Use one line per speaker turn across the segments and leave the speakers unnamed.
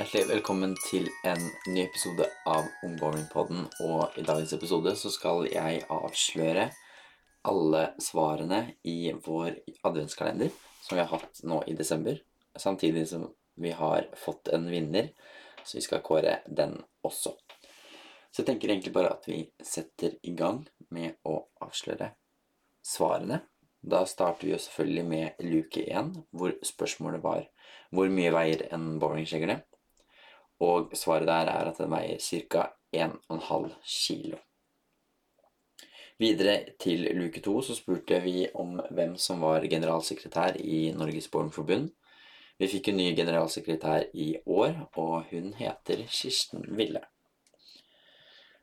Hjertelig velkommen til en ny episode av Ungbowlingpodden. Og i dagens episode så skal jeg avsløre alle svarene i vår adventskalender som vi har hatt nå i desember. Samtidig som vi har fått en vinner, så vi skal kåre den også. Så jeg tenker egentlig bare at vi setter i gang med å avsløre svarene. Da starter vi jo selvfølgelig med luke 1, hvor spørsmålet var hvor mye veier en bowlingskjegle? Og svaret der er at den veier ca. 1,5 kilo. Videre til luke 2 så spurte vi om hvem som var generalsekretær i Norges Bornforbund. Vi fikk en ny generalsekretær i år, og hun heter Kirsten Ville.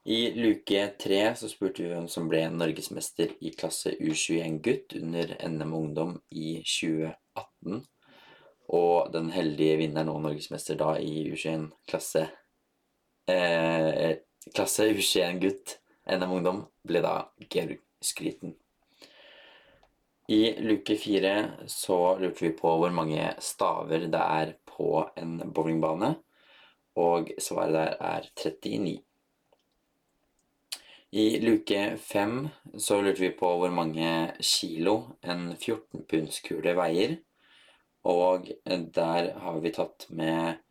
I luke tre så spurte vi hvem som ble norgesmester i klasse U21 gutt under NM Ungdom i 2018. Og den heldige vinneren og norgesmester da i U21 klasse eh, Klasse U21 gutt NM Ungdom ble da Georg Skryten. I luke fire så lurte vi på hvor mange staver det er på en bowlingbane, og svaret der er 39. I luke fem så lurte vi på hvor mange kilo en 14-pundskule veier. Og der har vi tatt med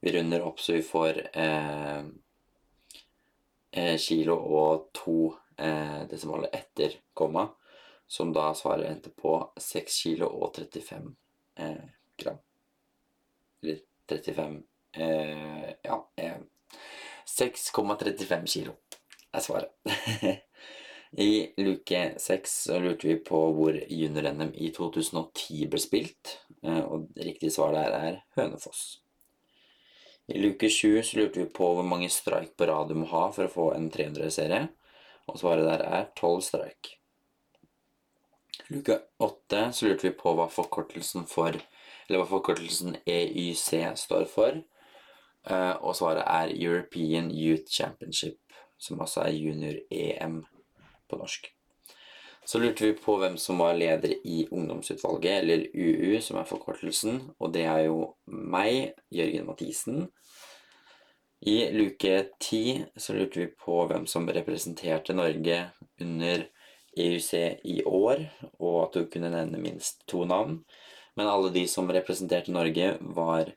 Vi runder opp så vi får eh, eh kilo og to eh, desimaler etter komma, som da svarer endte på 6 kilo og 35 eh, gram. Eller 35 eh, Ja, 6,35 eh, kilo er svaret. I luke seks lurte vi på hvor junior-NM i 2010 ble spilt, eh, og riktig svar der er Hønefoss. I luke sju lurte vi på hvor mange strike på rad du må ha for å få en 300-serie, og svaret der er 12 strike. I luke åtte lurte vi på hva forkortelsen for hva forkortelsen EYC står for, eh, og svaret er European Youth Championship som altså er junior-EM på norsk. Så lurte vi på hvem som var leder i ungdomsutvalget, eller UU, som er forkortelsen, og det er jo meg, Jørgen Mathisen. I luke ti så lurte vi på hvem som representerte Norge under EUC i år, og at du kunne nevne minst to navn. Men alle de som representerte Norge, var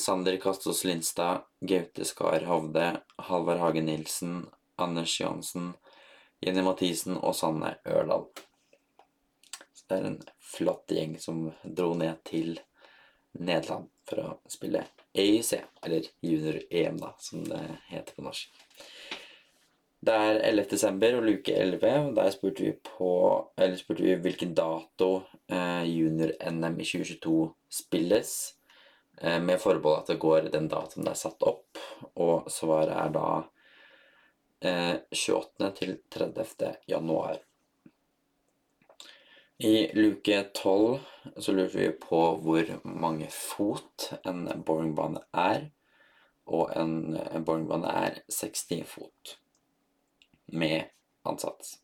Sander Kastås Lindstad, Gaute Skar Hovde, Halvard Hagen Nilsen, Anders Johansen, Jenny Mathisen og Sanne Ørdal. Så det er en flott gjeng som dro ned til Nederland for å spille EIC, eller junior-EM, da, som det heter på norsk. Det er 11. desember og luke 11, og der spurte vi på Eller spurte vi hvilken dato eh, junior-NM i 2022 spilles. Eh, med forbehold at det går den datoen det er satt opp, og svaret er da 28. Eh, til 30. januar. I luke 12 så lurte vi på hvor mange fot en bowlingbane er. Og en, boringbane er 60 fot med ansats.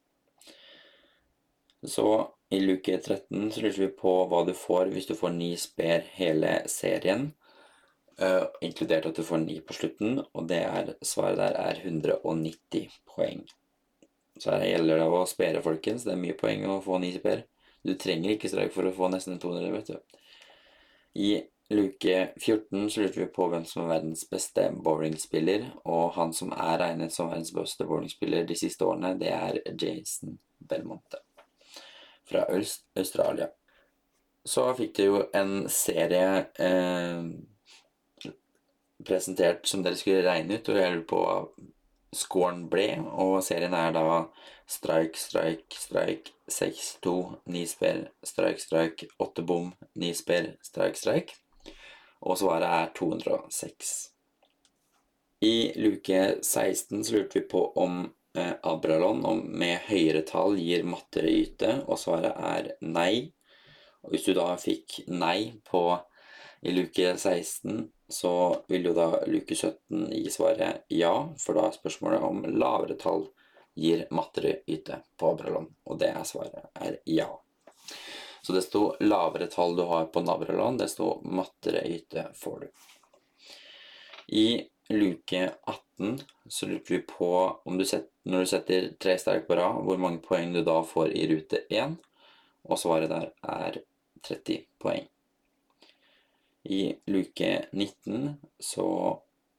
Så i luke 13 så lurer vi på hva du får hvis du får ni sper hele serien. Uh, inkludert at du får 9 på slutten, og er, svaret der er 190 poeng. Så her gjelder det å spere, folkens. Det er mye poeng å få ni sper. Du trenger ikke streik for å få nesten 200, vet du. I luke 14 så lurte vi på hvem som er verdens beste bowlingspiller, og han som er regnet som verdens beste bowlingspiller de siste årene, det er Jason Belmonte fra Australia. Så fikk du jo en serie eh, presentert som dere skulle regne ut, og jeg lurer på hva scoren ble. Og serien er da strike, strike, strike, 6-2, 9 sper, strike, strike, 8 bom, 9 sper, strike, strike. Og svaret er 206. I luke 16 så lurte vi på om eh, Abralon om med høyere tall gir matteyte, og svaret er nei. Og hvis du da fikk nei på i luke 16, så vil jo da luke 17 gi svaret ja, for da er spørsmålet om lavere tall gir mattere yte på Abralon, og det er svaret er ja. Så desto lavere tall du har på Nabralon, desto mattere yte får du. I luke 18 så lurte vi på om du setter, når du setter tre sterk på rad, hvor mange poeng du da får i rute 1, og svaret der er 30 poeng. I luke 19, så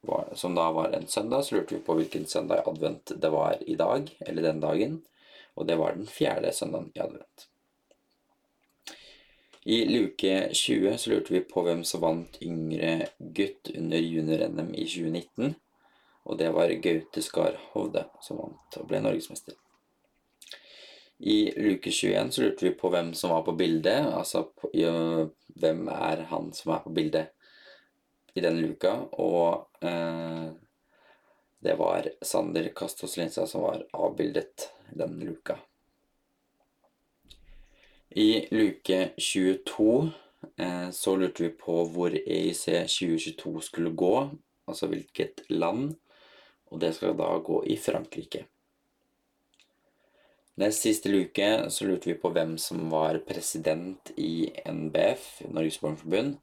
var, som da var en søndag, så lurte vi på hvilken søndag i advent det var i dag, eller den dagen, og det var den fjerde søndagen i advent. I luke 20 så lurte vi på hvem som vant yngre gutt under junior-NM i 2019. Og det var Gaute Skar Hovde som vant og ble norgesmester. I luke 21 så lurte vi på hvem som var på bildet. Altså på, hvem er han som er på bildet i denne luka. Og uh, det var Sander Kastos Linsa som var avbildet i denne luka. I luke 22 eh, så lurte vi på hvor EIC 2022 skulle gå, altså hvilket land, og det skal da gå i Frankrike. Nest siste luke så lurte vi på hvem som var president i NBF, Norges Barneforbund,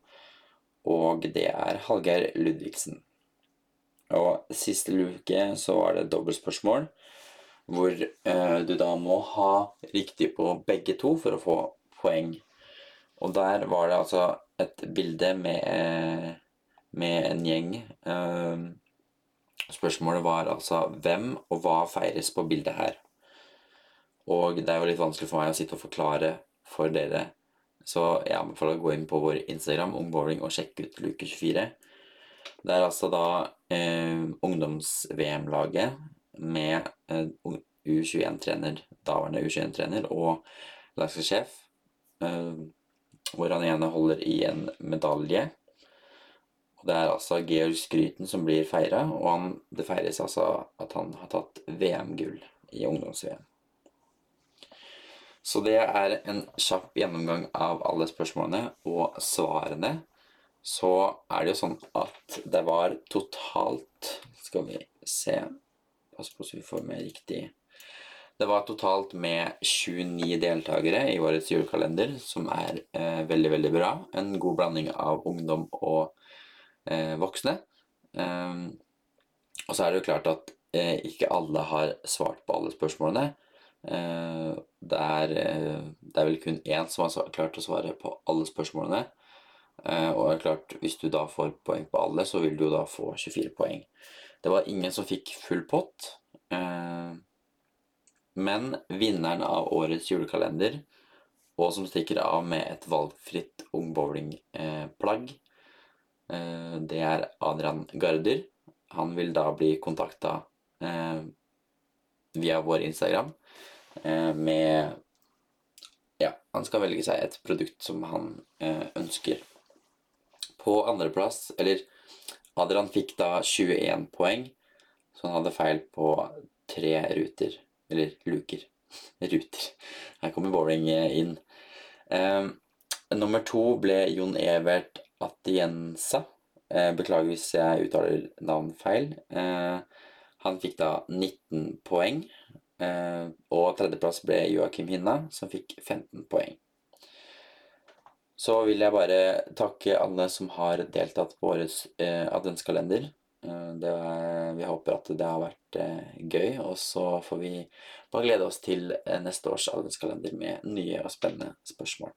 og det er Hallgeir Ludvigsen. Og siste luke så var det dobbeltspørsmål hvor eh, du da må ha riktig på begge to for å få poeng. Og der var det altså et bilde med, med en gjeng. Eh, spørsmålet var altså hvem og hva feires på bildet her? Og det er jo litt vanskelig for meg å sitte og forklare for dere. Så jeg anbefaler å gå inn på vår Instagram Ungbowling og sjekke ut luke 24. Det er altså da eh, ungdoms-VM-laget med eh, U21-trener, daværende U21-trener og landslagssjef, eh, hvor han ene holder i en medalje. Og Det er altså Georg Skryten som blir feira, og han, det feires altså at han har tatt VM-gull i ungdoms-VM. Så det er en kjapp gjennomgang av alle spørsmålene og svarene. Så er det jo sånn at det var totalt Skal vi se Pass på så vi får med riktig Det var totalt med 29 deltakere i årets julekalender, som er eh, veldig, veldig bra. En god blanding av ungdom og eh, voksne. Um, og så er det jo klart at eh, ikke alle har svart på alle spørsmålene. Eh, det, er, eh, det er vel kun én som har klart å svare på alle spørsmålene. Eh, og det er klart, hvis du da får poeng på alle, så vil du jo da få 24 poeng. Det var ingen som fikk full pott. Men vinneren av årets julekalender, og som stikker av med et valgfritt Ung Bowling-plagg, eh, det er Adrian Garder. Han vil da bli kontakta via vår Instagram med Ja, han skal velge seg et produkt som han ønsker. På andreplass, eller Adrian fikk da 21 poeng, så han hadde feil på tre ruter. Eller luker. Ruter. Her kommer bowling inn. Eh, nummer to ble Jon Evert Atienza. Eh, beklager hvis jeg uttaler navn feil. Eh, han fikk da 19 poeng. Eh, og tredjeplass ble Joakim Hinna, som fikk 15 poeng. Så vil jeg bare takke alle som har deltatt på årets eh, adventskalender. Eh, vi håper at det har vært eh, gøy, og så får vi bare glede oss til neste års adventskalender med nye og spennende spørsmål.